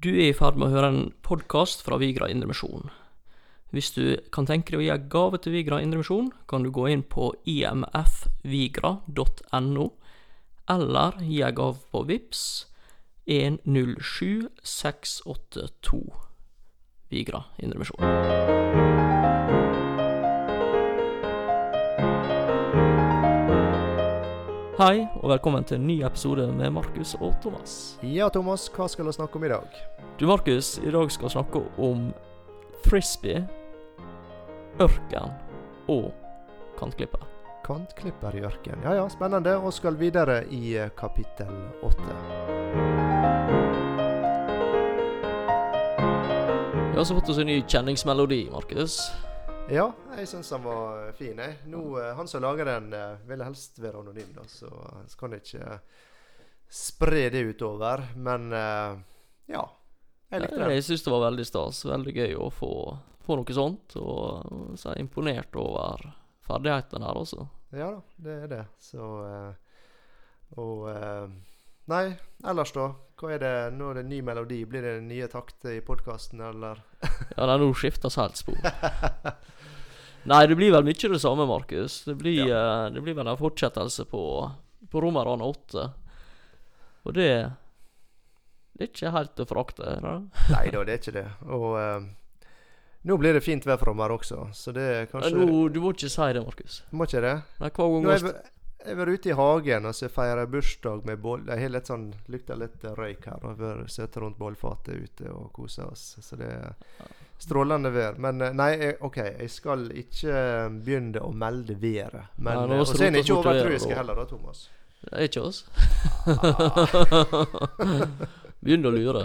Du er i ferd med å høre en podkast fra Vigra Indremisjon. Hvis du kan tenke deg å gi en gave til Vigra Indremisjon, kan du gå inn på imfvigra.no, eller gi en gave på VIPS 107682. Vigra Indremisjon. Hei, og velkommen til en ny episode med Markus og Thomas. Ja, Thomas, hva skal vi snakke om i dag? Du, Markus, i dag skal vi snakke om frisbee, ørken og kantklipper. Kantklipper i ørken. Ja ja, spennende. Og skal videre i eh, kapittel åtte. Vi har også fått oss en ny kjenningsmelodi, Markus. Ja, jeg syns han var fin. Jeg. Nå, eh, han som lager den, eh, vil helst være anonym, da, så så kan ikke spre det utover. Men eh, ja. Jeg likte det. Jeg syns det var veldig stas. Veldig gøy å få, få noe sånt. Og så er jeg imponert over ferdighetene her også. Ja da, det er det. Så eh, Og eh, Nei, ellers da? Hva er det? Nå er det ny melodi. Blir det nye takter i podkasten, eller? Ja, det er nå skifta helt spor. Nei, det blir vel mye det samme, Markus. Det blir, uh, det blir vel en fortsettelse på, på Romerne 8. Og det Det er ikke helt å frakte. Nei da, det er ikke det. Og uh, nå blir det fint vær framover også, så det er Ja, kanskje nå, du må ikke si det, Markus. Må ikke det? Nei, hver gang Nå jeg, jeg har vært ute i hagen og så feirer bursdag med bål. Jeg har litt sånn lukta litt røyk her. Og vi har sittet rundt bålfatet ute og kosa oss. Så det er strålende vær. Men eh, nei, jeg, OK, jeg skal ikke begynne å melde været. Men Nei, eh, Og så er en ikke overtroisk heller, da, Thomas. Det er ikke oss. Begynner å lure.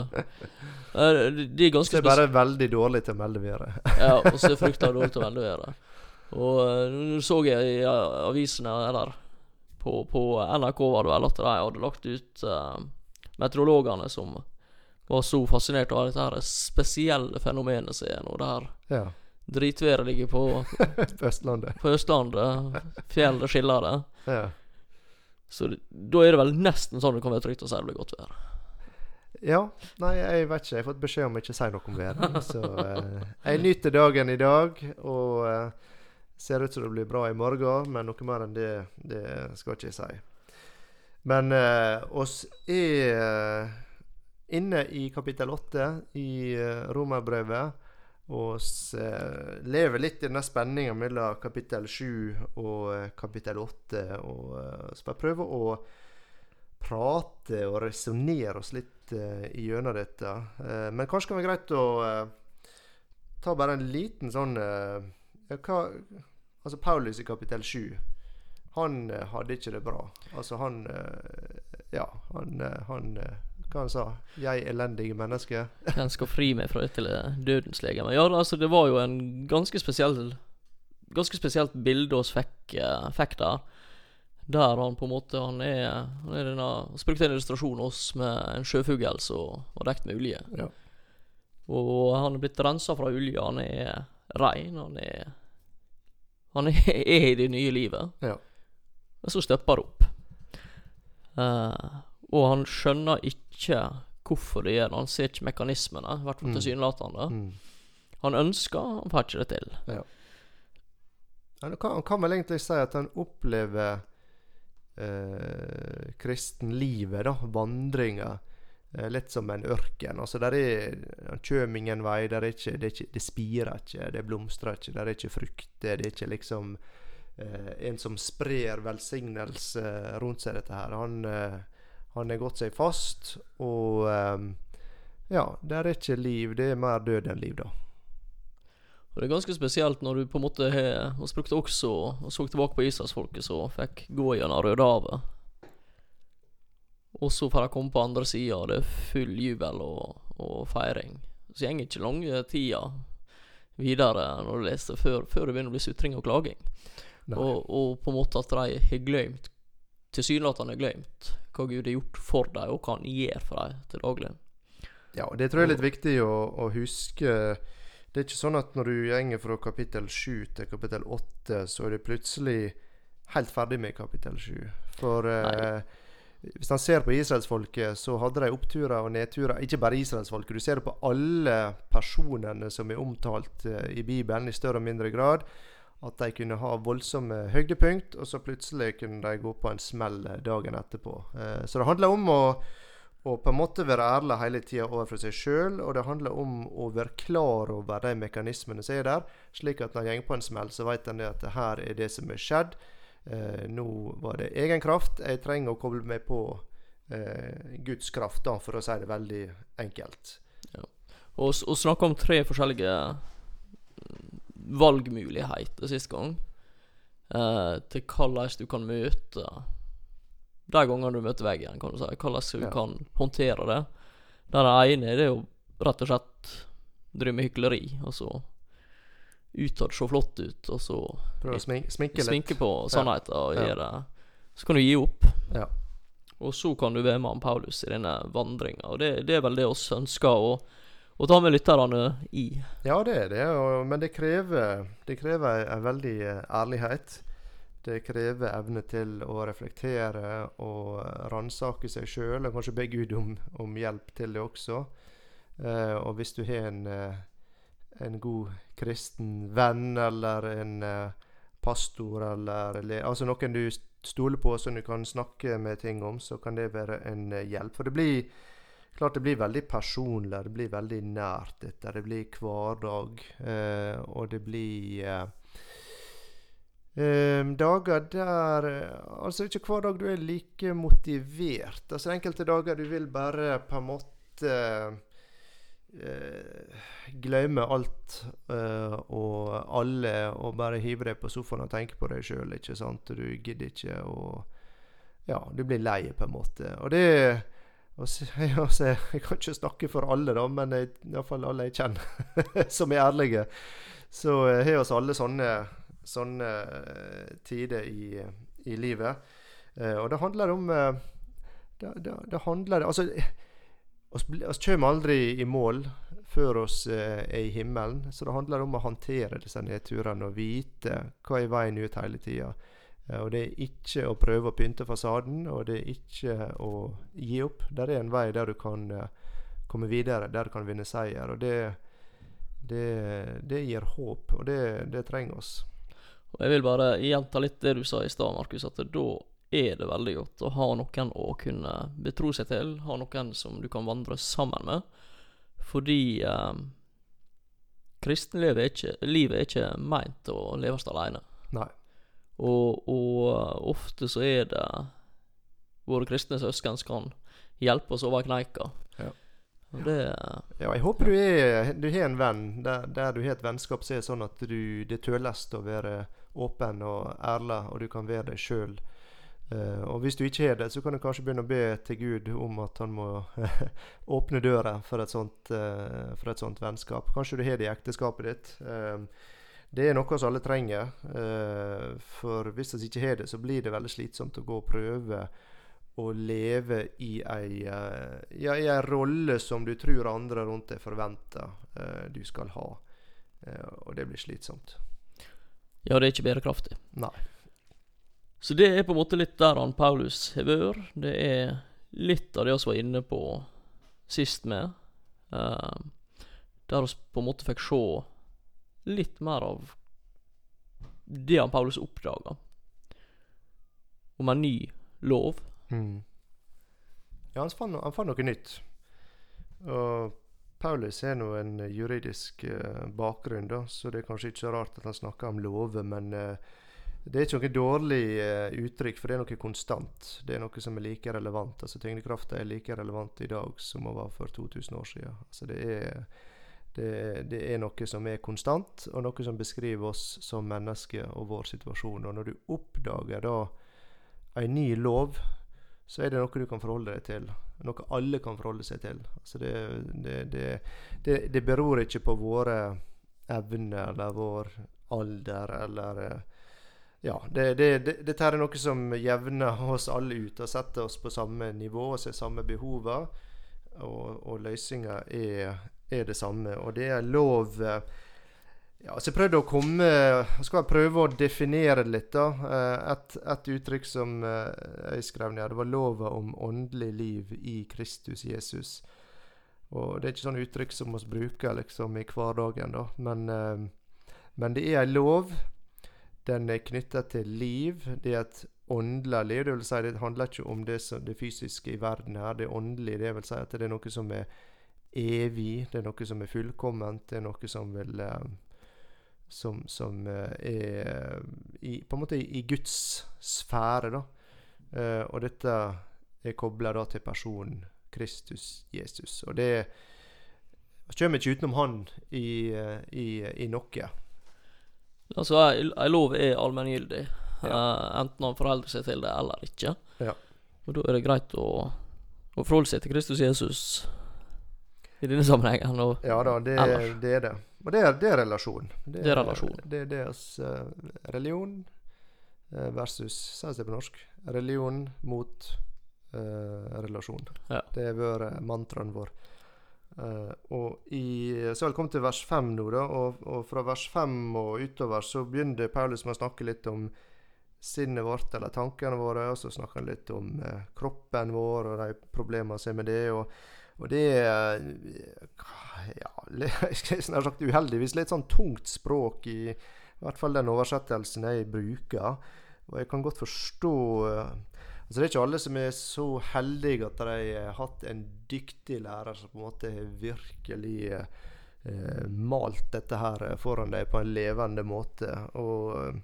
Eh, De er Så ganske jeg er bare veldig dårlig til å melde været. Ja, og så er frykta dårlig til å melde været. Og eh, nå så jeg i eh, avisene eller på, på NRK var det vel at de hadde lagt ut uh, meteorologene som var så fascinert av dette her spesielle fenomenet som er nå, der Ja. dritværet ligger på, På Østlandet. på Østlandet, fjellet skiller det. Ja. Så da er det vel nesten sånn det kan være trygt å si det blir godt vær. Ja, nei, jeg vet ikke. Jeg har fått beskjed om ikke å si noe om været. Så eh, jeg nyter dagen i dag, og eh, ser ut som det blir bra i morgen. Men noe mer enn det, det skal ikke jeg si. Men eh, oss er inne i kapittel 8 i eh, Romerbrevet. Og eh, lever litt i denne spenninga mellom kapittel 7 og eh, kapittel 8. Og så bare prøve å prate og resonnere oss litt uh, gjennom dette. Men kanskje kan det være greit å ta bare en liten sånn ja, hva, Altså Paulus i kapittel 7. Han hadde ikke det bra. Altså han Ja, han, han Hva han sa Jeg elendige menneske. Hvem skal fri meg fra dette dødens legeme? Ja, altså, det var jo en ganske spesiell Ganske spesielt bilde oss fikk, eh, fikk der. Der han på en måte Han er, han er denne Han brukte en illustrasjon oss med en sjøfugl som var dekt med olje. Ja. Og han er blitt rensa fra olje. Han er rein. Han er Han er, er i det nye livet. Ja. Og så stopper det opp. Eh, og han skjønner ikke hvorfor det gjør det. Han ser ikke mekanismene, i hvert fall Mm. tilsynelatende. Mm. Han ønsker, han får ikke det til. Han kan, han kan vel egentlig si at han opplever eh, kristenlivet, da, vandringa, eh, litt som en ørken. Altså, der er Han kommer ingen vei. Der er ikke, det, er ikke, det spirer ikke, det blomstrer ikke, der er ikke frukter. Det er ikke liksom eh, en som sprer velsignelse rundt seg, dette her. Han, eh, han har gått seg fast, og um, ja, det er ikke liv. Det er mer død enn liv, da. Og det er ganske spesielt når du på en måte har brukte også og så tilbake på Israelsfolket som fikk gå gjennom Rødehavet. Og så får de komme på andre sida, og det er full jubel og, og feiring. Så går ikke lange tida videre når du leser før, før det begynner å bli sutring og klaging. Og, og på en måte at de har glemt Tilsynelatende glemt hva Gud har gjort for dem, og hva han gjør for dem til daglig. Ja, og det tror jeg er litt viktig å, å huske. Det er ikke sånn at når du går fra kapittel 7 til kapittel 8, så er du plutselig helt ferdig med kapittel 7. For eh, Hvis han ser på israelsfolket, så hadde de oppturer og nedturer. Ikke bare israelsfolket. Du ser det på alle personene som er omtalt uh, i Bibelen, i større og mindre grad. At de kunne ha voldsomme høydepunkt, og så plutselig kunne de gå på en smell dagen etterpå. Uh, så det handler om å å på en måte være ærlig hele tida overfor seg sjøl. Og det handler om å være klar over de mekanismene som er der, slik at når en går på en smell, så vet en at det her er det som er skjedd. Eh, nå var det egen kraft. Jeg trenger å koble meg på eh, Guds kraft, da, for å si det veldig enkelt. Ja. Og, og snakke om tre forskjellige valgmuligheter sist gang. Uh, til hvordan du kan møte de gangene du møter veggen, kan du si. Hvordan du ja. kan håndtere det. Den ene det er jo rett og slett drive med hykleri, og så utad se flott ut, og så Prøve å smink, sminke litt. Sminke på sannheten og ja. gjøre Så kan du gi opp. Ja. Og så kan du være med han Paulus i denne vandringa, og det, det, er vel det oss ønsker å, å ta med lytterne i. Ja, det er det, men det krever, det krever en veldig eh, ærlighet. Det krever evne til å reflektere og ransake seg sjøl, og kanskje be Gud om, om, hjelp til det også. Eh, og hvis du har en, eh, en, god kristen venn eller en eh, pastor eller altså noen du stoler på som du kan snakke med ting om, så kan det være en hjelp. For det blir klart det blir veldig personlig, det blir veldig nært dette. Det blir hverdag, eh, og det blir eh, Um, dager der Altså ikke hver dag du er like motivert. Altså Enkelte dager du vil bare på en måte uh, glemme alt uh, og alle og bare hive deg på sofaen og tenke på deg sjøl. Ikke sant? Du gidder ikke og Ja, du blir lei, på en måte. Og det altså, Jeg kan ikke snakke for alle, da, men iallfall alle jeg kjenner som er ærlige. Så uh, har oss alle sånne sånne eh, tider i, i livet. Eh, og det handler om eh, det, det, det, handler Altså, vi kommer aldri i mål før oss er i himmelen. Så det handler om å håndtere disse nedturene og vite hva er veien ut hele tida. Og det er ikke å prøve å pynte fasaden, og det er ikke å gi opp. Det er en vei der du kan komme videre, der du kan vinne seier. Og det, det, det gir håp, og det, det trenger oss. Og jeg vil bare gjenta litt det du sa i stad, Markus, at da er det veldig godt å ha noen å kunne betro seg til, ha noen som du kan vandre sammen med. Fordi eh, kristenlivet er ikke, livet er ikke meint å leves alene. Nei. Og, og ofte så er det våre kristne søsken som kan hjelpe oss over kneika. Ja. Det, ja, jeg håper du, er, du har en venn der, der, du har et vennskap som er sånn at du, det tøles å være åpen og ærlig, og du kan være deg sjøl. Uh, eh, og hvis du ikke har det, så kan du kanskje begynne å be til Gud om at han må åpne døra for et, sånt, uh, for et sånt vennskap. Kanskje du har det i ekteskapet ditt. Uh, det er noe vi alle trenger. for hvis vi ikke har det, så blir det veldig slitsomt å gå og prøve å leve i ei, ja, i ei rolle som du tror andre rundt deg forventer du skal ha. og det blir slitsomt. Ja, det er ikke bærekraftig. Nei. Så det er på en måte litt der han Paulus har vært. Det er litt av det vi var inne på sist med. Der vi på en måte fikk se litt mer av det han Paulus oppdaga. Om en ny lov. Mm. Ja, han fant, han fant noe nytt. Og Paulus har nå en juridisk uh, bakgrunn, da, så det er kanskje ikke rart at han snakker om lover. Men uh, det er ikke noe dårlig uh, uttrykk, for det er noe konstant. Det er noe som er like relevant. Altså Tyngdekrafta er like relevant i dag som hun var for 2000 år siden. Altså det er, det, det er noe som er konstant, og noe som beskriver oss som mennesker og vår situasjon. Og når du oppdager da en ny lov så er det noe du kan forholde deg til. Noe alle kan forholde seg til. Altså det, det, det, det, beror ikke på våre evner eller vår alder eller Ja, dette er noe som jevner oss alle ut og setter oss på samme nivå og ser samme behover. Og, og løsninga er, er, det samme. Og det er lov Ja, så jeg prøvde å komme Skal jeg prøve å definere litt, da. Eh, Et, et uttrykk som eh, jeg skrev ned, det var lova om åndelig liv i Kristus Jesus. Og det er ikke sånn uttrykk som vi bruker liksom i hverdagen, da. Men, eh, men det er ei lov. Den er knytta til liv. Det er et åndelig liv. Det vil si, det handler ikke om det, som, det fysiske i verden her. Det åndelige. Det vil si at det er noe som er evig. Det er noe som er fullkomment. Det er noe som vil eh, som, som eh, er i, på en måte i, Guds sfære, da. Eh, og dette er kobla til personen Kristus Jesus. Og det kommer ikke utenom han i, i, i noe. Altså, ei lov er allmenngyldig. Ja. enten han forholder seg til det eller ikke. Ja. Og da er det greit å, å forholde seg til Kristus Jesus i denne sammenhengen. Og Ja da, det, det er det. Og det er, det er relasjon. Det er relasjon. Det er deres eh, religion eh, versus Sies det på norsk? Religion mot uh, relasjon. Ja. Det har vært mantraen vår. Uh, og i, så kommet til vers 5 nå, da. Og, og fra vers 5 og utover så begynner Paulus med å snakke litt om sinnet vårt, eller tankene våre. Og så snakker han litt om uh, kroppen vår og de problemene som er med det. og og det er ja, nær sagt uheldigvis litt sånn tungt språk i, i hvert fall den oversettelsen jeg bruker. Og jeg kan godt forstå eh, altså Det er ikke alle som er så heldige at de har hatt en dyktig lærer som på en måte virkelig eh, malt dette her foran deg på en levende måte. Og eh,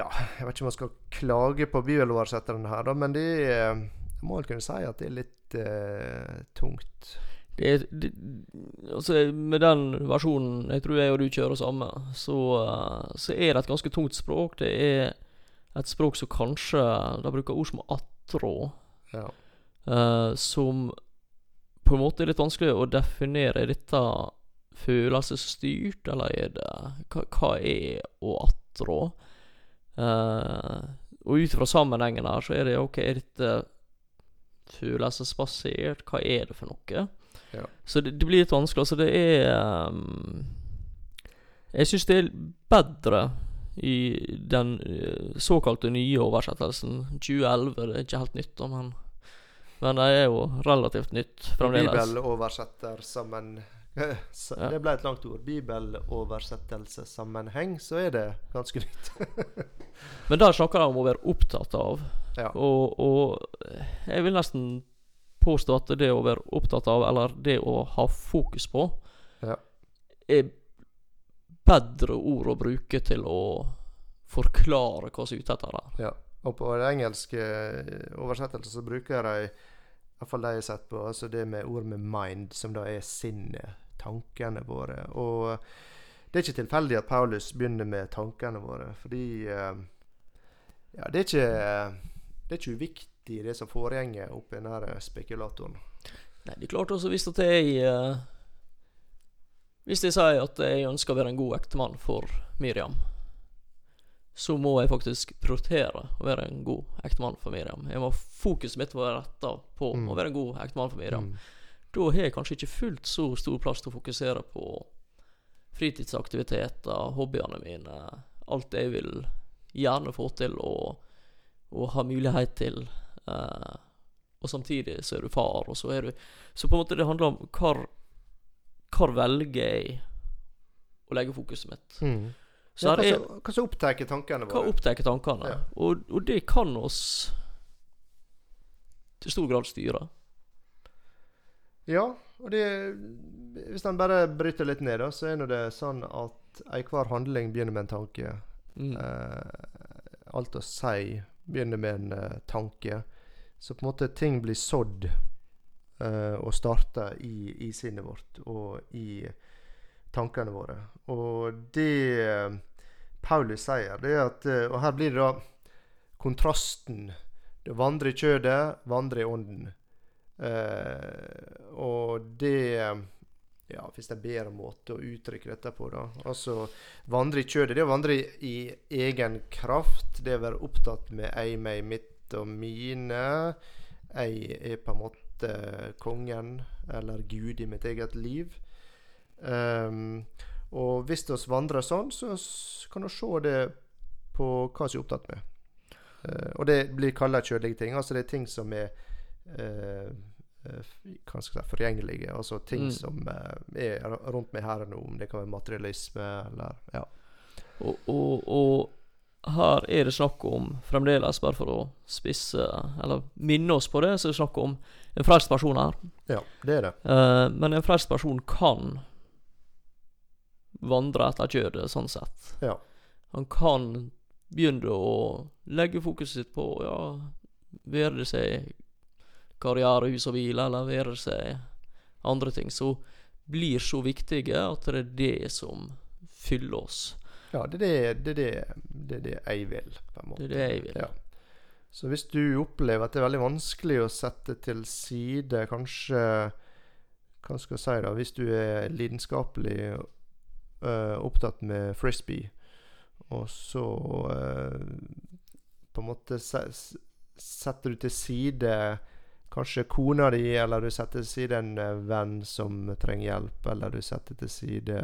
ja, jeg vet ikke om man skal klage på bibeloversetteren her, da, men det er jeg må vel kunne si at det er litt eh, tungt. det det, altså, med den versjonen jeg tror jeg og du kjører samme, så, eh, så er det et ganske tungt språk. Det er et språk som kanskje De bruker ord som attrå, Ja. uh, som på en måte er litt vanskelig å definere. Er dette følelsesstyrt, eller er det Hva, hva er å attrå? Uh, og ut fra sammenhengen her, så er det OK, er dette følelsesbasert? Hva er det for noe? Ja. Så det, det blir litt vanskelig. Altså, det er um, Jeg syns det er bedre i den uh, såkalte nye oversettelsen. 2011, det er ikke helt nytt, men Men det er jo relativt nytt fremdeles. Bibeloversetter sammen så, Ja. Det ble et langt ord. Bibeloversettelsessammenheng, så er det ganske nytt. Men der snakker de om å være opptatt av. Ja. Og, og jeg vil nesten påstå at det å være opptatt av, eller det å ha fokus på, Ja. er bedre ord å bruke til å forklare hva som er ute etter der. Ja. Og på den engelske oversettelsen så bruker de Iallfall de jeg har sett på, altså det med ord med 'mind', som da er sinnet, tankene våre. Og det er ikke tilfeldig at Paulus begynner med tankene våre, fordi eh, Ja, det er ikke Det er ikke uviktig, det som foregår oppi den her spekulatoren. Nei, det er klart også hvis at jeg eh, Hvis jeg sier at jeg ønsker å være en god ektemann for Miriam, så må jeg faktisk prioritere å være en god ektemann for Miriam. Jeg må Fokuset mitt må være retta på Mm. å være en god ektemann for Miriam. Mm. Da har jeg kanskje ikke fullt så stor plass til å fokusere på fritidsaktiviteter, hobbyene mine, alt det jeg vil gjerne få til og, og ha mulighet til. Eh, og samtidig så er du far, og så er du Så på en måte det handler om hvor Hvor velger jeg å legge fokuset mitt. Mm. Så ja, hva er hva som opptar tankene hva våre? opptar tankene, Ja. og, og det kan oss til stor grad styre. Ja, og det Hvis en bare bryter litt ned, da, så er nå det sånn at enhver handling begynner med en tanke. Mm. Eh, alt å si begynner med en uh, tanke. Så på en måte ting blir sådd uh, og starta i, i sinnet vårt og i tankene våre. Og det uh, Paulus sier, det er at Og her blir det da kontrasten. Det vandrer i kjødet, vandrer i ånden. Eh, og det ja, Hvis det er bedre måte å uttrykke dette på, da. Altså vandre i kjødet. Det å vandre i, egen kraft. Det å være opptatt med ei, meg, mitt og mine. Jeg er på en måte kongen eller Gud i mitt eget liv. Um, Og hvis vi vandrer sånn, så kan vi se det på hva vi er opptatt med. Uh, og det blir kalt kjødelige ting. Altså det er ting som er eh, eh, hva skal jeg si, forgjengelige. Altså ting Mm. som eh, er rundt meg her og nå. Om det kan være materialisme eller ja. Og, og, og her er det snakk om, fremdeles bare for å spisse, eller minne oss på det, så er det snakk om en frelst person her. ja, det er det. Eh, men en frelst person kan vandre etter kjødet, sånn sett. Ja. Han kan begynne å legge fokuset sitt på, ja, være det seg karriere, hus og hvile, eller være seg andre ting, så blir så viktige at det er det som fyller oss. Ja, det er det, det, det, det, det jeg vil, på en måte. Det er det jeg vil. Ja. Så hvis du opplever at det er veldig vanskelig å sette til side kanskje Hva skal jeg si, da? Hvis du er lidenskapelig øh, opptatt med frisbee, og så øh, på en måte setter du til side kanskje kona di, eller du setter til side en øh, venn som trenger hjelp, eller du setter til side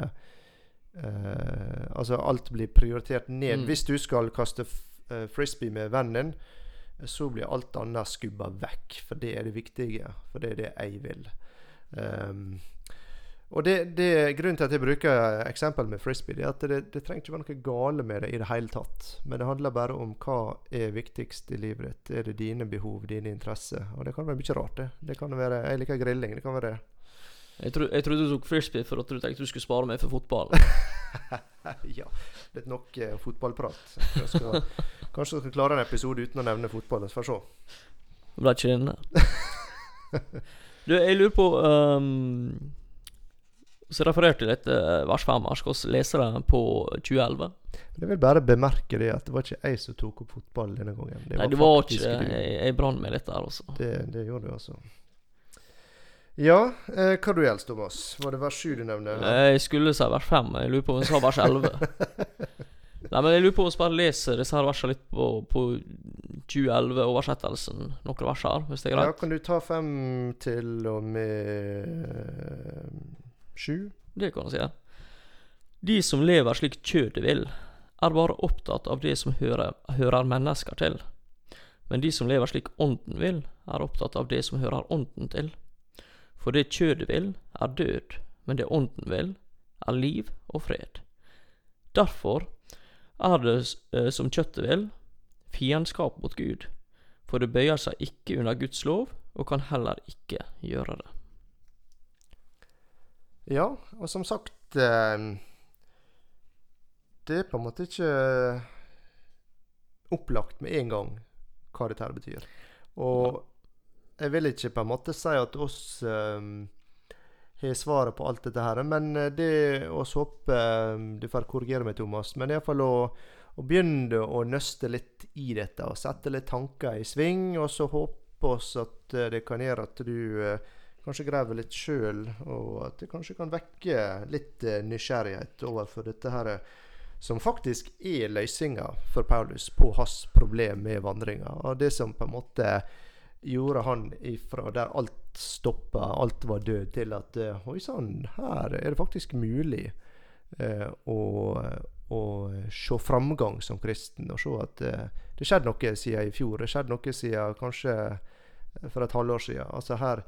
eh, Altså alt blir prioritert ned. Mm. Hvis du skal kaste eh, frisbee med vennen din, så blir alt annet skubba vekk. For det er det viktige. For det er det jeg vil. Ehm, og det, det Grunnen til at jeg bruker eksempel med frisbee, det er at det, det trenger ikke være noe gale med det i det hele tatt. Men det handler bare om hva er viktigst i livet ditt. Er det dine behov, dine interesser? Og det kan være mye rart, det. det kan være, jeg liker grilling. Det kan være Jeg, tro, jeg trodde du tok frisbee for at du tenkte du skulle spare meg for fotball. Ja, det er nok eh, fotballprat. Jeg skal, kanskje jeg skal klare en episode uten å nevne fotball. Vi får se. Ble ikke inne. Du, jeg lurer på um, Så refererte jeg litt til vers 5 her. Skal vi lese det på 2011? Men Jeg vil bare bemerke det at det var ikke jeg som tok opp fotball denne gangen. Nei, det var ikke. Jeg, jeg brann meg litt der, altså. Det, det gjorde du, altså. Ja, eh, hva du gjelder, Thomas? Var det vers 7 du nevnte? Jeg skulle si vers 5, men jeg lurer på om jeg sa vers 11. Nei, men jeg lurer på om vi bare leser disse her versene litt på, på 2011-oversettelsen. Noen vers her, hvis det er greit? Ja, kan du ta fem til og med eh, sju? Det kan jeg si. De som lever slik kjødet vil, er bare opptatt av det som hører, hører mennesker til. Men de som lever slik ånden vil, er opptatt av det som hører ånden til. For det kjødet vil, er død, men det ånden vil, er liv og fred. Derfor er det eh, som kjøttet vil, fiendskap mot Gud, for det bøyer seg ikke under Guds lov, og kan heller ikke gjøre det. Ja, og som sagt eh, Det er på en måte ikke opplagt med en gang hva dette her betyr. Og jeg vil ikke på en måte si at oss eh, har svaret på alt dette her, men eh, det oss håper Du får korrigere meg, Thomas, men iallfall å, å begynne å nøste litt i dette og sette litt tanker i sving, og så håpe oss at det kan gjøre at du kanskje grave litt sjøl, og at det kanskje kan vekke litt eh, nysgjerrighet overfor dette her eh, som faktisk er løsninga for Paulus på hans problem med vandringa. Og det som på en måte gjorde han ifra der alt stoppa, alt var død, til at eh, oi sann, her er det faktisk mulig eh, å, å se framgang som kristen. Og se at eh, det skjedde noe siden i fjor. Det skjedde noe siden kanskje for et halvår siden. Altså her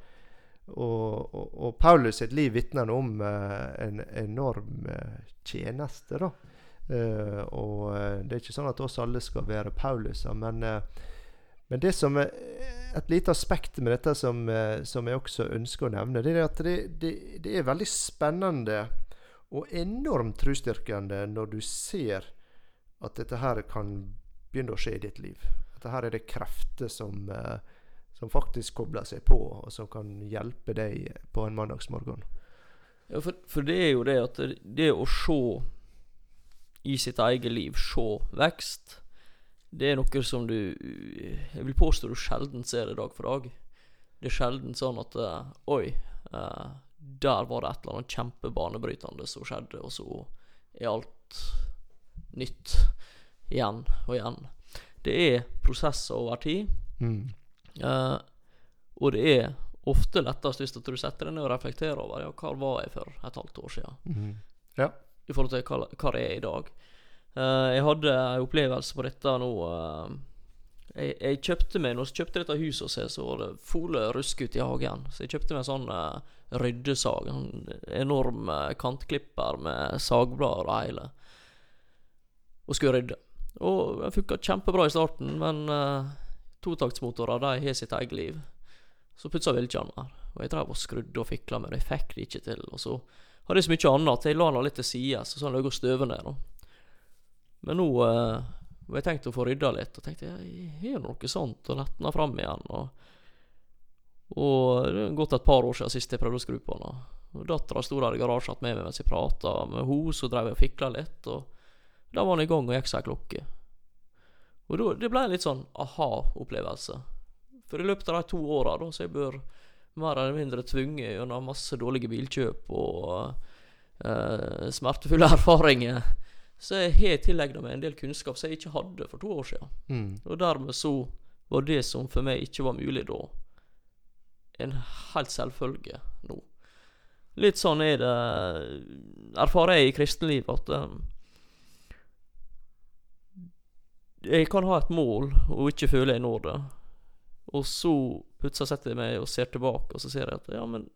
og, og, og Paulus sitt liv vitner om uh, en enorm uh, tjeneste, da. Uh, og det er ikke sånn at oss alle skal være Pauluser, men, men det som er et lite aspekt med dette som, som jeg også ønsker å nevne, det er at det, det, det er veldig spennende og enormt trosstyrkende når du ser at dette her kan begynne å skje i ditt liv. At her er det krefter som, eh, som faktisk kobler seg på, og som kan hjelpe deg på en mandagsmorgen. Ja, for, for det er jo det at det, å se i sitt eget liv, se vekst, det er noe som du Jeg vil påstå du sjelden ser det dag for dag. Det er sjelden sånn at eh, Oi, eh, der var det et eller annet kjempebanebrytende som skjedde, og så er alt nytt igjen og igjen. Det er prosesser over tid. Mm. Eh, og det er ofte lettest hvis du setter deg ned og reflekterer over ja, hva var jeg for et halvt år siden. Mhm. i forhold til hva, hva det er i dag. Uh, jeg hadde en opplevelse på dette nå Uh, jeg, jeg, kjøpte meg Når jeg kjøpte dette huset hos så var det fole ut i hagen. Så jeg kjøpte meg en sånn uh, ryddesag. En enorm uh, kantklipper med sagblad og hele. Og skulle rydde. Og det funka kjempebra i starten, men uh, totaktsmotorer de har sitt eget liv. Så putsa han mer. Og jeg drev og skrudde og fikla, men jeg fikk det ikke til. Og så hadde jeg så mye annet at jeg la den litt til side, så sånn lå og støve ned. Men nå uh, og jeg tenkte å få rydda litt, og tenkte jeg har noe sånt, og lette fram igjen. Og, og det har gått et par år siden sist jeg prøvde å skru på den. Og Dattera sto der i garasjen med meg mens jeg prata med henne, så drev jeg og fikla litt, og da var han i gang og gikk seg ei klokke. Og då, det ble en litt sånn aha-opplevelse. For i løpet av de to åra, så jeg bør mer eller mindre tvunget gjennom masse dårlige bilkjøp og uh, smertefulle erfaringer så jeg har tilegna meg en del kunnskap som jeg ikke hadde for to år siden. Mm. Og dermed så var det som for meg ikke var mulig da, en helt selvfølge nå. Litt sånn er det Erfarer jeg i kristenlivet at um, jeg kan ha et mål og ikke føle jeg når det. Og så plutselig setter jeg meg og ser tilbake, og så ser jeg at ja, men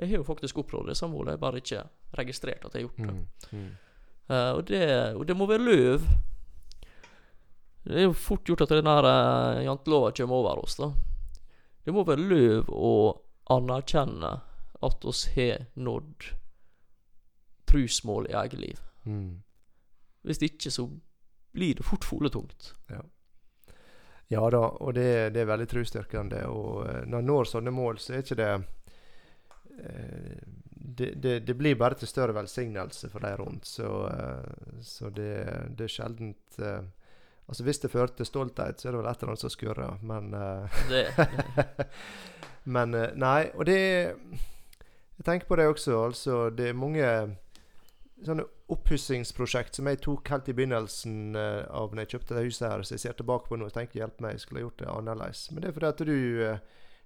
jeg har jo faktisk oppnådd det samme målet, jeg har bare ikke registrert at jeg har gjort det. Mm. Mm. Uh, og, det, og, det, må være løv. Det er jo fort gjort at den der uh, jantelova kommer over oss, da. Det må være løv å anerkjenne at oss har nådd trusmål i eget liv. Mm. Hvis ikke, så blir det fort foletungt. Ja. ja da, og det, det er veldig trosstyrkende. Og uh, når en når sånne mål, så er ikke det det, det, det, blir bare til større velsignelse for de rundt. Så, uh, så det, det, er sjeldent Altså Hvis det fører til stolthet, så er det vel et eller annet som skurrer, men Men nei, og det Jeg tenker på det også. altså Det er mange sånne oppussingsprosjekt som jeg tok helt i begynnelsen av når jeg kjøpte det huset her, så jeg ser tilbake på nå og tenker hjelp meg, jeg skulle gjort det annerledes. Men det er fordi at du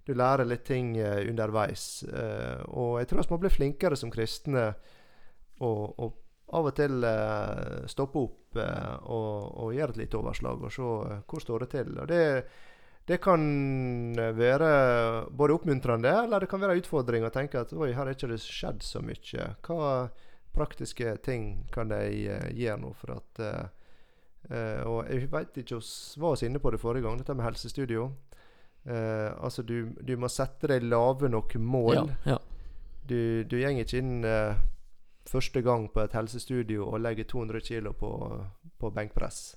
du lærer litt ting uh, underveis. Og jeg tror vi må bli flinkere som kristne og, og av og til stoppe opp og, og, gjøre et lite overslag og se hvor står det til. Og det, det kan være både oppmuntrende eller det kan være en utfordring å tenke at oi, her har ikke det skjedd så mye. Hva praktiske ting kan de gjøre nå for at Og jeg vet ikke, vi var oss inne på det forrige gang, dette med helsestudio. Uh, altså, du, du, må sette deg lave nok mål. Ja, ja. Du, du går ikke inn uh, første gang på et helsestudio og legger 200 kg på, på benkpress.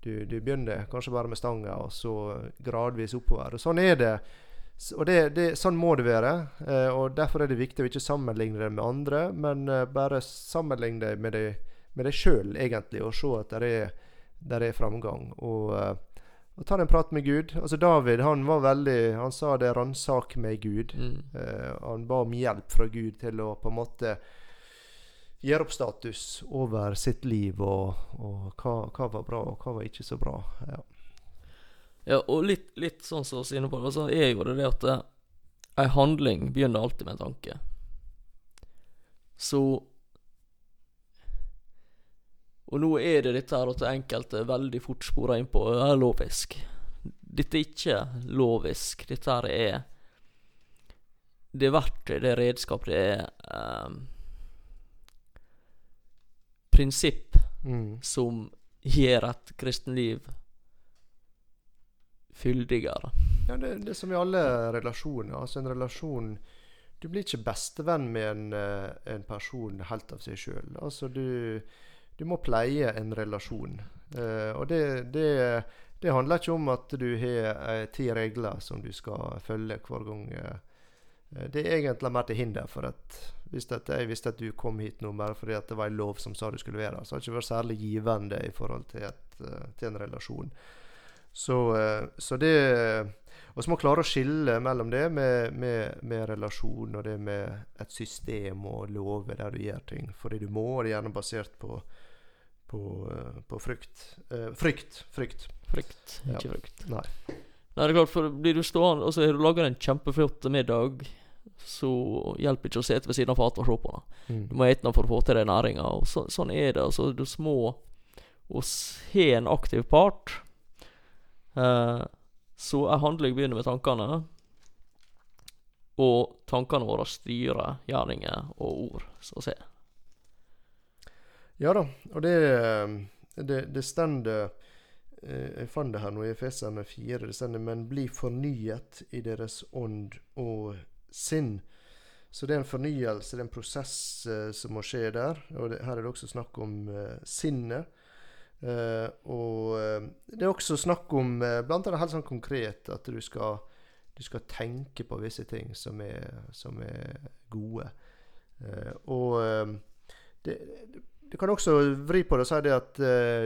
Du, du, begynner kanskje bare med stanga, og så gradvis oppover. Og sånn er det. Og det, det, sånn må det være. Uh, og Derfor er det viktig å ikke sammenligne det med andre, men bare sammenligne det med deg, med deg sjøl, egentlig, og se at det er, der er framgang. Og og ta en prat med Gud. Altså David han var veldig Han sa det 'ransak meg, Gud'. Mm. Uh, han ba om hjelp fra Gud til å på en måte gjøre opp status over sitt liv, og, og hva, hva, var bra, og hva var ikke så bra. Ja, ja og litt, litt sånn som vi inne på, så er jo det det at ei eh, handling begynner alltid med en tanke. Så og nå er det dette her at enkelte veldig fort sporer inn på er lovisk. Dette er ikke lovisk. Dette her er Det er verktøy, det er redskap, det er um, prinsipp mm. som gjør et kristenliv fyldigere. Ja, det, det er som i alle relasjoner. Altså en relasjon Du blir ikke bestevenn med en, eh, en person helt av seg sjøl. Altså du du må pleie en relasjon. Uh, og det, det, det, handler ikke om at du har uh, ti regler som du skal følge hver gang. Uh, det er egentlig mer til hinder for at hvis jeg visste at du kom hit nå bare fordi det var en lov som sa du skulle være så har det ikke vært særlig givende i forhold til, et, til en relasjon. Så, så det og så må klare å skille mellom det med, med, med, relasjon og det med et system og lover der du gjør ting fordi du må, og det er gjerne basert på på, eh, på frykt. Eh, frykt. Frykt. Frykt, ikke ja. frykt. Nei. Nei, det er klart, for blir du stående og så har du laga en kjempeflott middag, så hjelper ikke å sitte ved siden av fatet og se på den. Mm. Du må ete noe for å få til den næringa, så, sånn er det. Altså, du må å har en aktiv part. Eh, så ei handling begynner med tankene, og tankene våre styrer gjerninger og ord, så å si. Ja da, og det Det, det stender eh, Jeg fant det her nå i Efeserne 4. Det stender 'Men bli fornyet i deres ånd og sinn'. Så det er en fornyelse, det er en prosess eh, som må skje der. Og det, her er det også snakk om eh, sinnet. Eh, og eh, det er også snakk om, uh, blant annet helt sånn konkret, at du skal, du skal tenke på visse ting som er, som er gode. Uh, og det, du kan også vri på det og si det at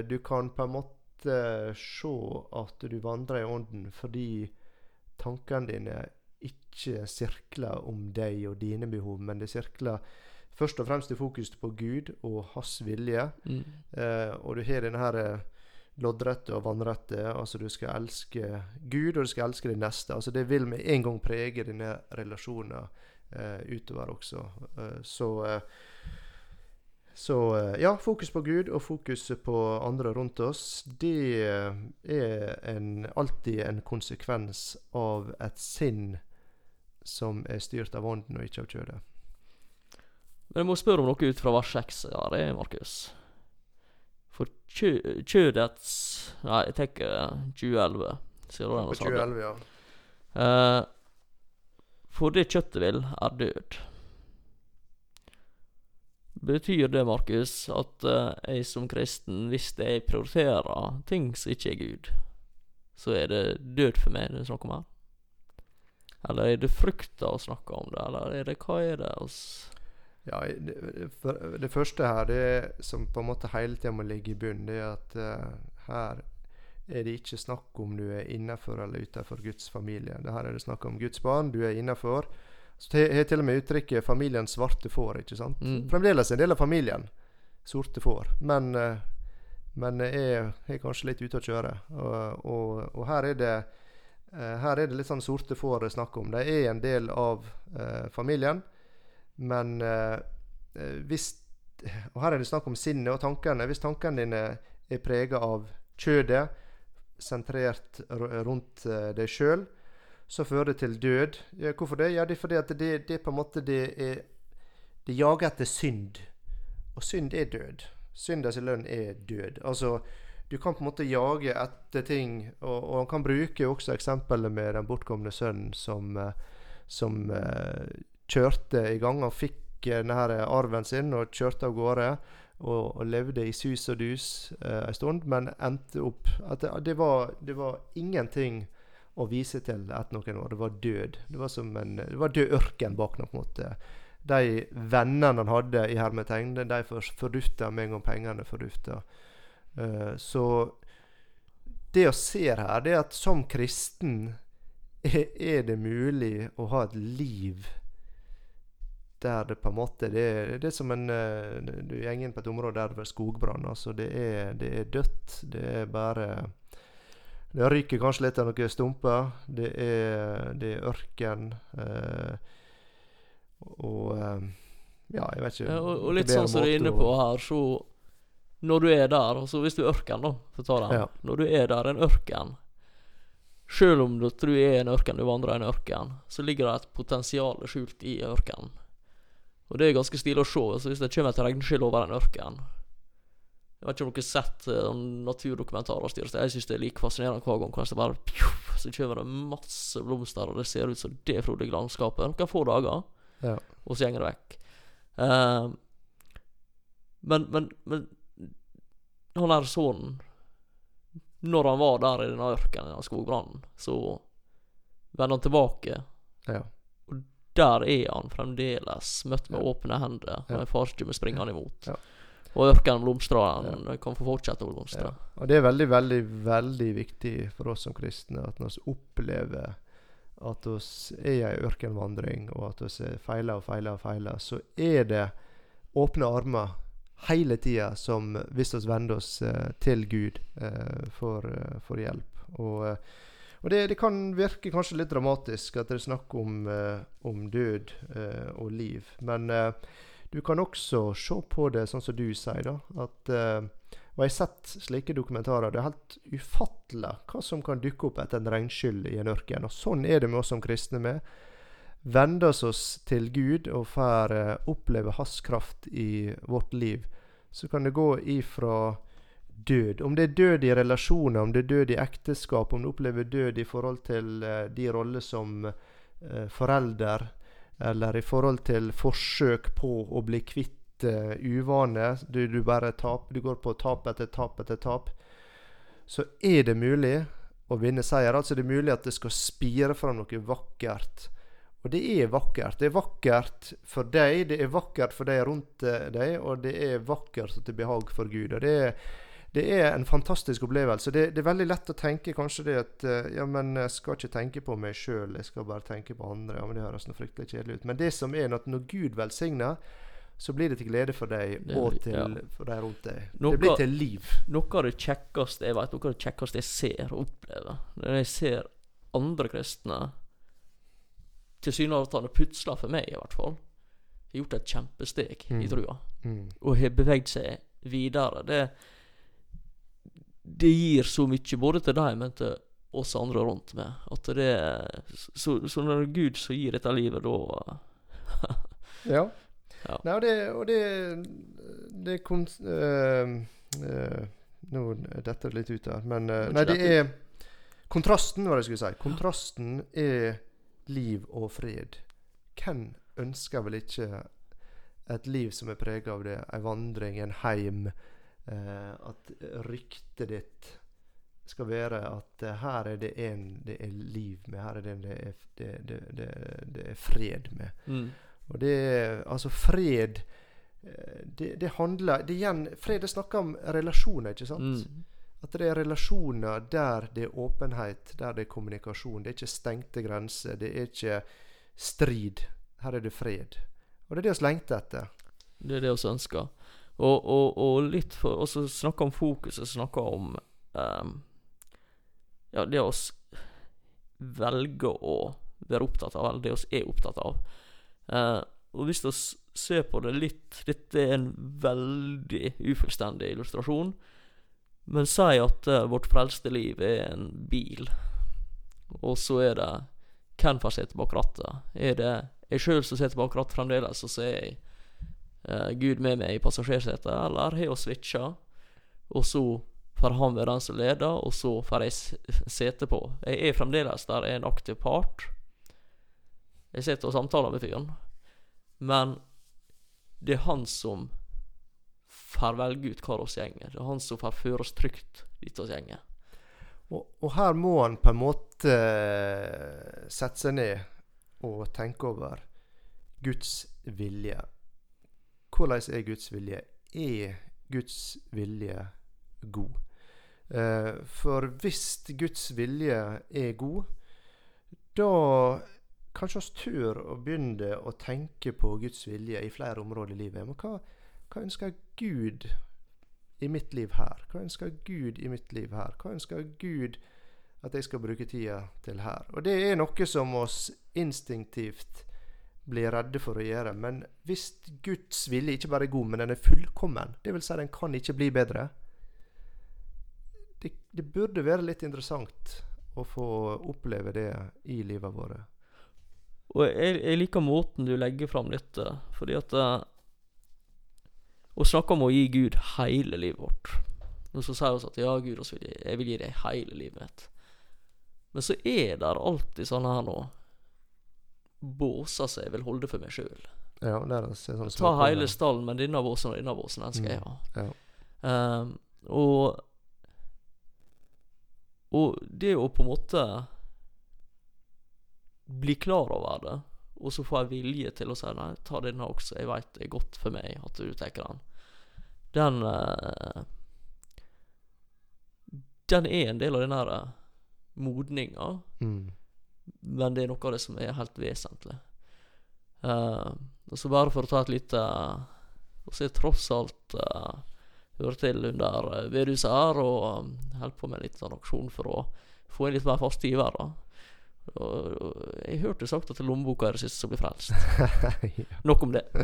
du kan på en måte se at du vandrer i ånden fordi tankene dine ikke sirkler om deg og dine behov, men det sirkler først og fremst i fokus på Gud og hans vilje. Mm. Eh, og du har denne her eh, loddrette og vannrette. Altså du skal elske Gud, og du skal elske din neste. Altså Det vil med en gang prege dine relasjoner eh, utover også. Eh, så eh, så eh, ja, fokus på Gud og fokus på andre rundt oss, det er en, alltid en konsekvens av et sinn som er styrt av ånden og ikke av kjødet. Men jeg må spørre om noe ut fra vers 6 her, eh, Markus. For kjø, kjødets Nei, jeg tar 2011. Sier du den? Og sa det? 2011, ja. Uh, for det kjøttet vil, er død. Betyr det, Markus, at uh, jeg som kristen, hvis jeg prioriterer ting som ikke er Gud, så er det død for meg det er snakk om her? Eller er det frukta å snakke om det, eller er det hva er det? oss Ja, det, det første her, det som på en måte hele tida må ligge i bunnen, det er at uh, her er det ikke snakk om du er innenfor eller utenfor Guds familie. Det her er det snakk om Guds barn, du er innenfor. Så har til og med uttrykket 'familien svarte får'. ikke sant? Mm. Fremdeles en del av familien sorte får, men, uh, men er, er kanskje litt ute å kjøre. Og, og, og her er det uh, her er det litt sånn sorte får det snakk om. De er en del av familien, men eh, eh, hvis Og her er det snakk om sinnet og tankene. Hvis tankene dine er prega av kjødet, sentrert rundt eh, deg sjøl, så fører det til død. Ja, hvorfor det? Ja, det er fordi at det, det på en måte det er Det jager etter synd. Og synd er død. Synders lønn er død. Altså, du kan på en måte jage etter ting, og, og han kan bruke også eksempelet med den bortkomne sønnen som, eh, som eh, kjørte i gang. Han fikk eh, denne arven sin og kjørte av gårde. Og, og levde i sus og dus eh, en stund, men endte opp det, det, var, det var ingenting å vise til etter noen år. Det var død. Det var som en det var død ørken bak noe, på en måte. De vennene han hadde i hermetegn, de for- fordufta med en gang pengene fordufta. Eh, så det vi ser her, det er at som kristen er, er det mulig å ha et liv der det på en måte Det er, det er som en Du går inn på et område der det er skogbrann. Altså det er, det er dødt. Det er bare Det ryker kanskje litt av noen stumper. Det er, det er ørken. eh, og eh, Ja, jeg vet ikke Ja, og, og litt sånn som du er inne på her, så Når du er der, altså hvis du er ørken, da, for å ta den. Ja. Når du er der, en ørken Sjøl om du tror du er en ørken, du vandrer i en ørken, så ligger det et potensial skjult i ørkenen. Og det er ganske stilig å se. Altså hvis det kommer et regnskyll over en ørken Jeg vet ikke om dere har sett uh, naturdokumentarer. styr Jeg syns det er like fascinerende hver gang. Hvordan det bare pju, Så kommer det masse blomster, og det ser ut som det frodige landskapet. Noen få dager, Ja. og så går det vekk. Uh, men, men, men han der sønnen Når han var der i denne ørkenen, i skogbrannen, så vender han tilbake. Ja. Der er han fremdeles, møtt med Ja. åpne hender, og Ja. en springer springende imot. Ja. Og ørkenen blomstrer, han kan få fortsette å blomstre. Ja. Og det er veldig, veldig, veldig viktig for oss som kristne at vi opplever at vi er i en ørkenvandring, og at vi feiler og feiler og feiler, så er det åpne armer hele tida som hvis vi vender oss eh, til Gud eh, for, eh, for hjelp. Og, Og det, det, kan virke kanskje litt dramatisk at det er snakk om, eh, om død eh, og liv. Men eh, du kan også se på det sånn som du sier, da. At, eh, og jeg har sett slike dokumentarer. Det er helt ufattelig hva som kan dukke opp etter en regnskyll i en ørken. Og sånn er det med oss som kristne. med. Vender oss til Gud og får eh, oppleve Hans kraft i vårt liv, så kan det gå ifra død. Om det er død i relasjoner, om det er død i ekteskap, om du opplever død i forhold til uh, de roller som uh, forelder, eller i forhold til forsøk på å bli kvitt uh, uvane, du, du, bare tap, du går på tap etter tap etter tap, så er det mulig å vinne seier. Altså det er mulig at det skal spire fram noe vakkert. Og det er vakkert. Det er vakkert for deg, det er vakkert for deg rundt deg, og det er vakkert til behag for Gud. Og det er det er en fantastisk opplevelse. Det, det, er veldig lett å tenke kanskje det at eh, Ja, men jeg skal ikke tenke på meg sjøl, jeg skal bare tenke på andre. Ja, men Det høres noe fryktelig kjedelig ut. Men det som er at når Gud velsigner, så blir det til glede for deg og til, ja. for de rundt deg. Noe, det blir til liv. Noe av det kjekkeste jeg vet, noe av det kjekkeste jeg ser og opplever, når jeg ser andre kristne tilsynelatende putsla for meg, i hvert fall, har gjort et kjempesteg mm. i trua, mm. og har beveget seg videre. Det er det gir så mye, både til deg, men til oss andre rundt meg. At det Så, så når det er Gud som gir dette livet, da Ja. ja. Nei, og det, og det, det kon, uh, uh, Nå detter det litt ut her, men uh, Nei, det er Kontrasten, hva jeg skulle si. Kontrasten er liv og fred. Hvem ønsker vel ikke et liv som er prega av det? Ei vandring, en heim eh, at ryktet ditt skal være at eh, her er det en det er liv med, her er det en det er, det, det, det er fred med. Mm. Og det altså fred eh, det, det, handler det igjen, Fred det snakker om relasjoner, ikke sant? Mm. At det er relasjoner der det er åpenhet, der det er kommunikasjon. Det er ikke stengte grenser. Det er ikke strid. Her er det fred. Og det er det vi lengter etter. Det er det vi ønsker. Og, og, og litt for Og så snakke om fokuset, snakke om um, Ja, det å velge å være opptatt av, eller det vi er opptatt av. Uh, og hvis vi ser på det litt Dette er en veldig ufullstendig illustrasjon. Men si at uh, vårt frelste liv er en bil, og så er det hvem får sitte bak rattet? Er det jeg sjøl som sitter bak rattet fremdeles, og så er jeg uh, Gud med meg i passasjersetet, eller har hun switcha, og så får han være den som leder, og så får jeg sete på. Jeg er fremdeles der er en aktiv part. Jeg sitter og samtaler med fyren, men det er han som får velge ut hvor vi gjenger. Det er han som får føre oss trygt dit vi gjenger. Og, og, her må han på en måte uh, sette seg ned og tenke over Guds vilje. Hvordan er Guds vilje? Er Guds vilje god? Eh, for hvis Guds vilje er god, da kanskje vi tør å begynne å tenke på Guds vilje i flere områder i livet. Men hva, hva ønsker Gud i mitt liv her? Hva ønsker Gud i mitt liv her? Hva ønsker Gud at jeg skal bruke tida til her? Og det er noe som oss instinktivt blir redde for å gjøre. Men hvis Guds vilje ikke bare er god, men den er fullkommen, vil si den kan ikke bli bedre det, det burde være litt interessant å få oppleve det i livet vårt. Og jeg, jeg, liker måten du legger fram dette, fordi at uh, Å snakke om å gi Gud hele livet vårt. Og så sier vi at ja, Gud, jeg vil gi deg hele livet mitt. Men så er det alltid sånn her nå båser som jeg vil holde for meg sjøl. Ja, det sånn Ta hele stallen, men denne båsen og denne båsen, den skal mm. jeg ha. Ja. Um, og Og det å på en måte bli klar over det, og så få en vilje til å si nei, ta denne også, jeg veit det er godt for meg at du tar den, den uh, Den er en del av den der uh, modninga. Mm. Men det er noe av det som er helt vesentlig. Uh, og så bare for å ta et lite Og så er tross alt uh, hører til under uh, bedehuset her, og um, holder på med en liten sånn aksjon for å få inn litt mer faste givere. Og, og jeg hørte sagt at lommeboka er det siste som blir frelst. Nok om det.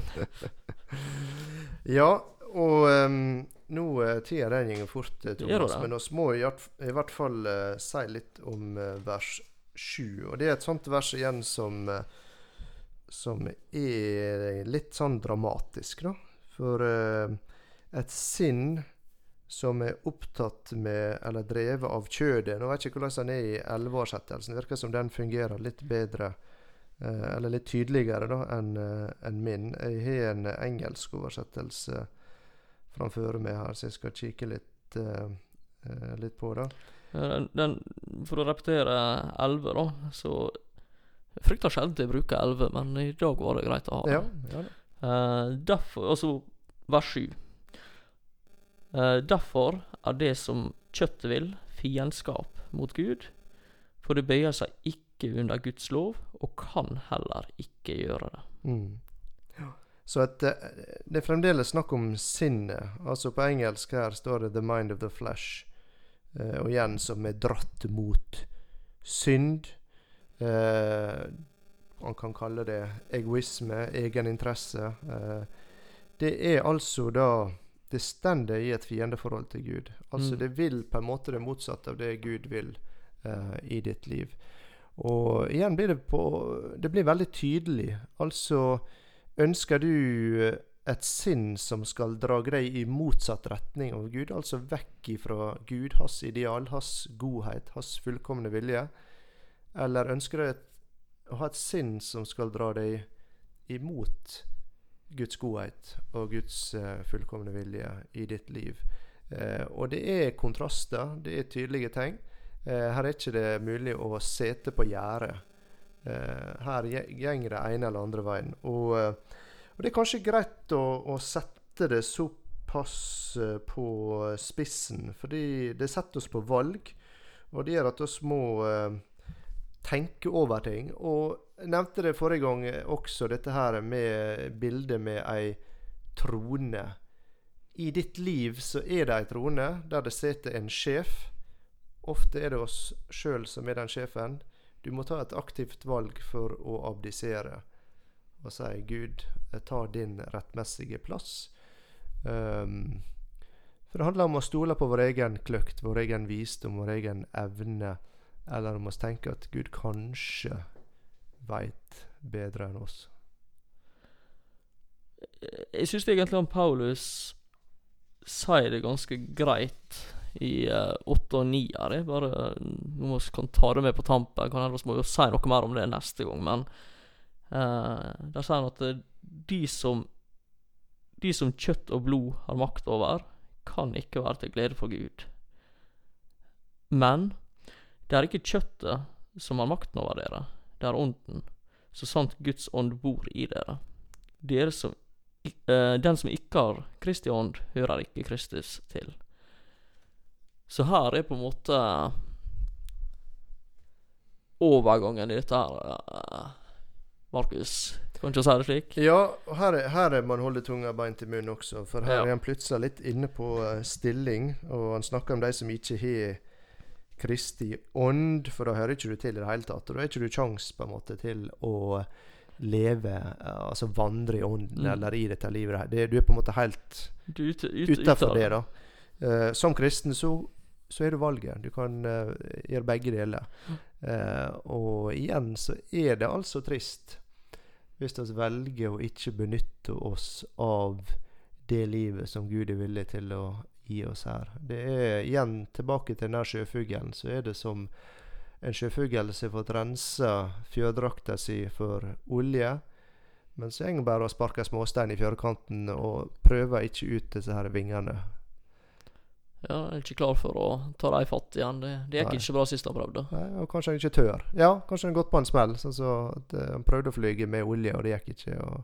Ja, og um, nå tida den går fort, eh, Thomas. Men vi må i, hvert- fall eh, si litt om eh, vers 7. Og det er et sånt vers igjen som eh, Som er litt sånn dramatisk, da. For eh, et sinn som er opptatt med, eller drevet av kjødet Nå vet jeg ikke hvordan den er i elleveårsettelsen. Virker som den fungerer litt bedre, eh, eller litt tydeligere, da, enn eh, enn min. Jeg har en engelsk oversettelse framfor meg her, så jeg skal kikke litt, eh, eh, litt på det. Eh, Den, for å repetere 11, da, så Jeg frykter sjelden jeg bruker 11, men i dag var det greit å ha det. Ja, ja da. Eh, derfor, altså vers 7. Uh, derfor er det som kjøttet vil, fiendskap mot Gud, for det bøyer seg ikke under Guds lov, og kan heller ikke gjøre det. Mm. Så at, eh, det er fremdeles snakk om sinnet. Altså På engelsk her står det 'the mind of the flesh'. Eh, og igjen som er dratt mot synd. Eh, man kan kalle det egoisme, egeninteresse. Eh, det er altså da Det stender i et fiendeforhold til Gud. Altså Mm. det vil på en måte det motsatte av det Gud vil eh, i ditt liv. Og igjen blir det på Det blir veldig tydelig. Altså Ønsker du et sinn som skal dra deg i motsatt retning av Gud, altså vekk ifra Gud, hans ideal, hans godhet, hans fullkomne vilje? Eller ønsker du å ha et sinn som skal dra deg imot Guds godhet og Guds uh, fullkomne vilje i ditt liv? Uh, og det er kontraster, det er tydelige tegn. Uh, her er ikke det mulig å sete på gjerdet. Her gjenger det ene eller andre veien. Og, og det er kanskje greit å, å sette det såpass eh, på spissen, fordi det setter oss på valg. Og det gjør at vi må eh, tenke over ting. Og jeg nevnte det forrige gang også, dette her med bildet med ei trone. I ditt liv så er det ei trone der det sitter en sjef. Ofte er det oss sjøl som er den sjefen. Du må ta et aktivt valg for å abdisere og si 'Gud, jeg tar din rettmessige plass'. Um, for det handler om å stole på vår egen kløkt, vår egen visdom, vår egen evne. Eller om å tenke at Gud kanskje veit bedre enn oss. Jeg syns egentlig han Paulus sier det ganske greit i åtte 8 og 9 her. Jeg bare Nå vi kan ta det med på tampen. Kan vi må si noe mer om det neste gang, men der sier han at eh, de som De som kjøtt og blod har makt over, kan ikke være til glede for Gud. Men det er ikke kjøttet som har makten over dere, det er ånden, så sant Guds ånd bor i dere. Dere som uh, den som ikke har Kristi ånd, hører ikke Kristus til. Så her er på en måte overgangen i dette her, eh, Markus. Kan ikke si det slik? Ja, her er, her er man holder tunga beint i munnen også. For her Ja. er han plutselig litt inne på uh, stilling, og han snakker om de som ikke har Kristi ånd, for da hører ikke du til i det hele tatt. Og da har ikke du kjangs på en måte til å leve, eh, altså vandre i ånden, Mm. eller i dette livet. her. Det, du er på en måte helt Du ut, utafor det, da. Uh, som kristen så, så er det valget. Du kan uh, gjøre begge deler. Eh, og igjen så er det altså trist hvis vi velger å ikke benytte oss av det livet som Gud er villig til å gi oss her. Det er igjen tilbake til den der sjøfuglen. Så er det som en sjøfugl som har fått rensa fjørdrakta si for olje. Men så går bare og sparker småstein i fjørkanten og prøver ikke ut disse her vingene. Ja, jeg er ikke klar for å ta dem fatt igjen. Det, det gikk Nei. ikke bra sist han prøvde. Nei, og kanskje han ikke tør. Ja, kanskje han har gått på en smell. Sånn så at eh, Han prøvde å flyge med olje, og det gikk ikke. Og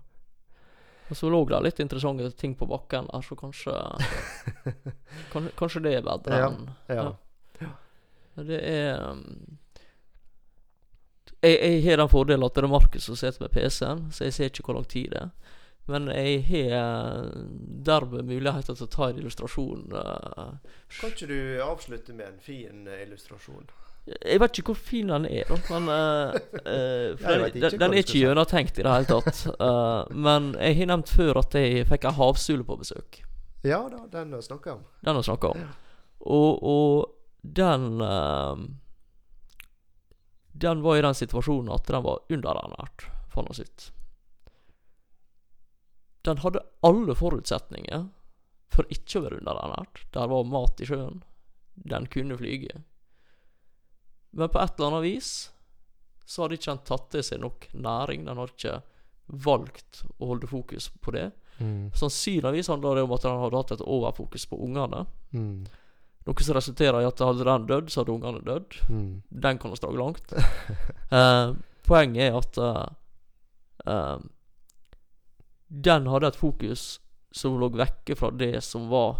Og så lå det litt interessante ting på bakken der, så kanskje kan, Kanskje det er bedre Ja, enn ja. Ja, Det er um, jeg, jeg har den fordelen at det er Markus som sitter med PC-en, så jeg ser ikke hvor lang tid det er. Men jeg har dermed muligheter til å ta en illustrasjon. eh, Kan ikke du avslutte med en fin eh, illustrasjon? Jeg vet ikke hvor fin den er, da, men uh, eh, for den, den, den er ikke gjennomtenkt i det hele tatt. Uh, men jeg har nevnt før at jeg fikk ei havsule på besøk. Ja da, den har jeg snakka om. Den har snakka om. Og, og den eh, Den var i den situasjonen at den var underernært, fant noe ut. Den hadde alle forutsetninger for ikke å være underernært. Der var mat i sjøen. Den kunne flyge. Men på et eller annet vis så hadde ikke den tatt til seg nok næring. Den hadde ikke valgt å holde fokus på det. Mm. Sannsynligvis handler det om at den hadde hatt et overfokus på ungene. Mm. Noe som resulterer i at hadde den dødd, så hadde ungene dødd. Mm. Den kan vi dra langt. Eh, poenget er at eh, eh, den hadde et fokus som lå vekke fra det som var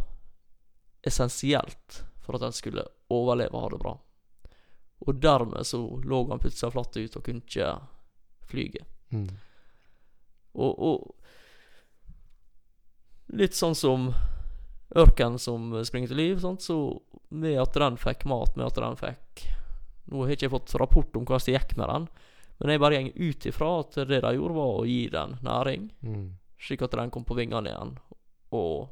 essensielt for at den skulle overleve og ha det bra. Og dermed så lå han plutselig flatt ut og kunne ikke flyge. Mm. Og, og litt sånn som ørken som springer til liv, sant? så med at den fikk mat, med at den fikk Nå har jeg ikke fått rapport om hvordan det gikk med den, men jeg bare går ut ifra at det de gjorde, var å gi den næring, Mm. slik at den kom på vingene igjen, og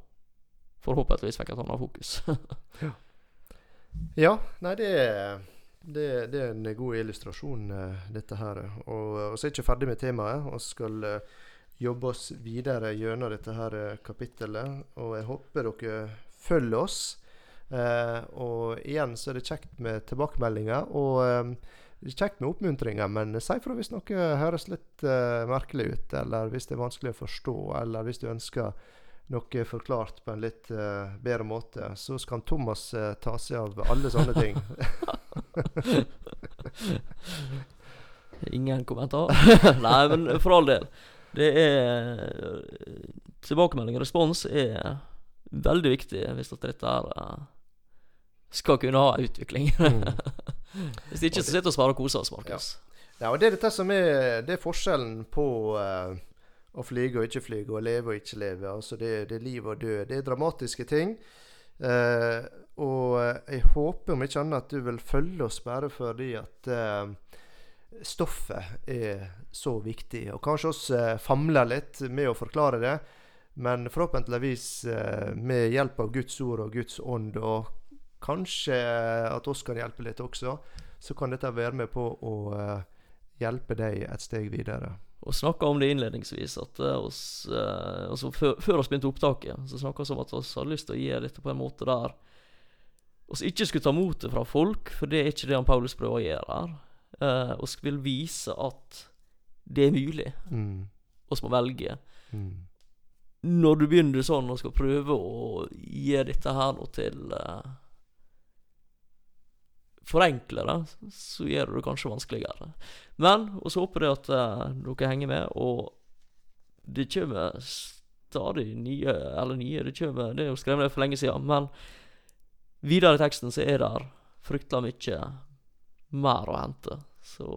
forhåpentligvis fikk et annet fokus. Ja, nei, det er, det, det er en god illustrasjon, eh, dette her. Og og så er jeg ikke ferdig med temaet. og skal eh, jobbe oss videre gjennom dette her eh, kapittelet. Og jeg håper dere følger oss. Eh, og igjen så er det kjekt med tilbakemeldinger. Og eh, kjekt med oppmuntringer, men si fra hvis noe høres litt uh, merkelig ut, eller hvis det er vanskelig å forstå, eller hvis du ønsker noe forklart på en litt uh, bedre måte, så skal Thomas uh, ta seg av alle sånne ting. Ingen kommentar? Nei, men for all del. Det er Tilbakemelding og respons er veldig viktig hvis dette her skal kunne ha utvikling. Hvis ikke så sitter vi bare og koser oss, Markus. Ja, og det er dette som er, det er forskjellen på uh, å flyge og ikke flyge, og leve og ikke leve. Altså det, det er liv og død. Det er dramatiske ting. Uh, og jeg håper om ikke annet at du vil følge oss bare fordi at uh, stoffet er så viktig. Og kanskje oss eh, famler litt med å forklare det. Men forhåpentligvis eh, med hjelp av Guds ord og Guds ånd, og kanskje at oss kan hjelpe litt også, så kan dette være med på å eh, hjelpe deg et steg videre. Og snakka om det innledningsvis, at uh, oss, eh, altså før, før vi begynte opptaket, så snakka vi om at vi hadde lyst til å gjøre dette på en måte der vi ikke skulle ta motet fra folk, for det er ikke det han Paulus prøver å gjøre her. Uh, vi vil vise at det er mulig. Mm. Må velge. Mm. Når du begynner sånn og skal prøve å gi dette her til uh, Forenkle det, så gjør du det kanskje vanskeligere. Men vi håper det at uh, dere henger med, og det kommer stadig nye Eller nye, det kommer Det er jo skrevet for lenge siden, men videre i teksten så er det fryktelig mye mer å hente. Så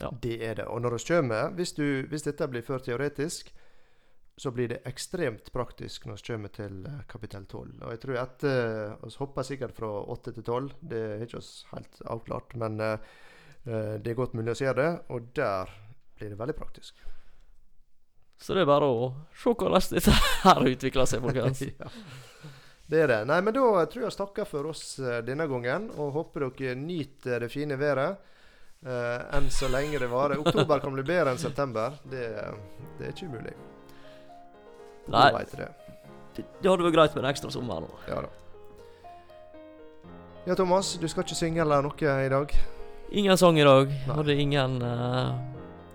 ja. Det er det. Og når vi kommer, hvis, du, hvis dette blir for teoretisk, så blir det ekstremt praktisk når vi kommer til eh, kapittel 12. Og jeg tror etter Vi hopper sikkert fra 8 til 12, det er ikke oss helt avklart. Men eh, eh, det er godt mulig å se det, og der blir det veldig praktisk. Så det er bare å se hvordan dette her utvikler seg, folkens. ja. Det er det. Nei, men da tror jeg vi takker for oss eh, denne gangen, og håper dere nyter det fine været. Uh, enn så lenge det varer. Oktober kan bli bedre enn september. Det, det er ikke umulig. Nei. Vet det. Det, det hadde vært greit med en ekstra sommer nå. Ja da. Ja, Thomas, du skal ikke synge eller noe i dag? Ingen sang i dag. Nei. Hadde ingen uh,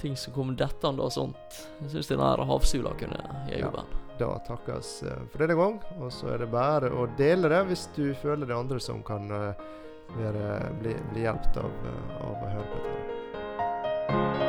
ting som kom dettende og sånt. Jeg syns den der havsula kunne gjøre Ja. jobben. Da takkes uh, for denne gang. Og så er det bare å dele det hvis du føler det er andre som kan uh, være, bli, bli hjulpet av, eh, av å høre på dette.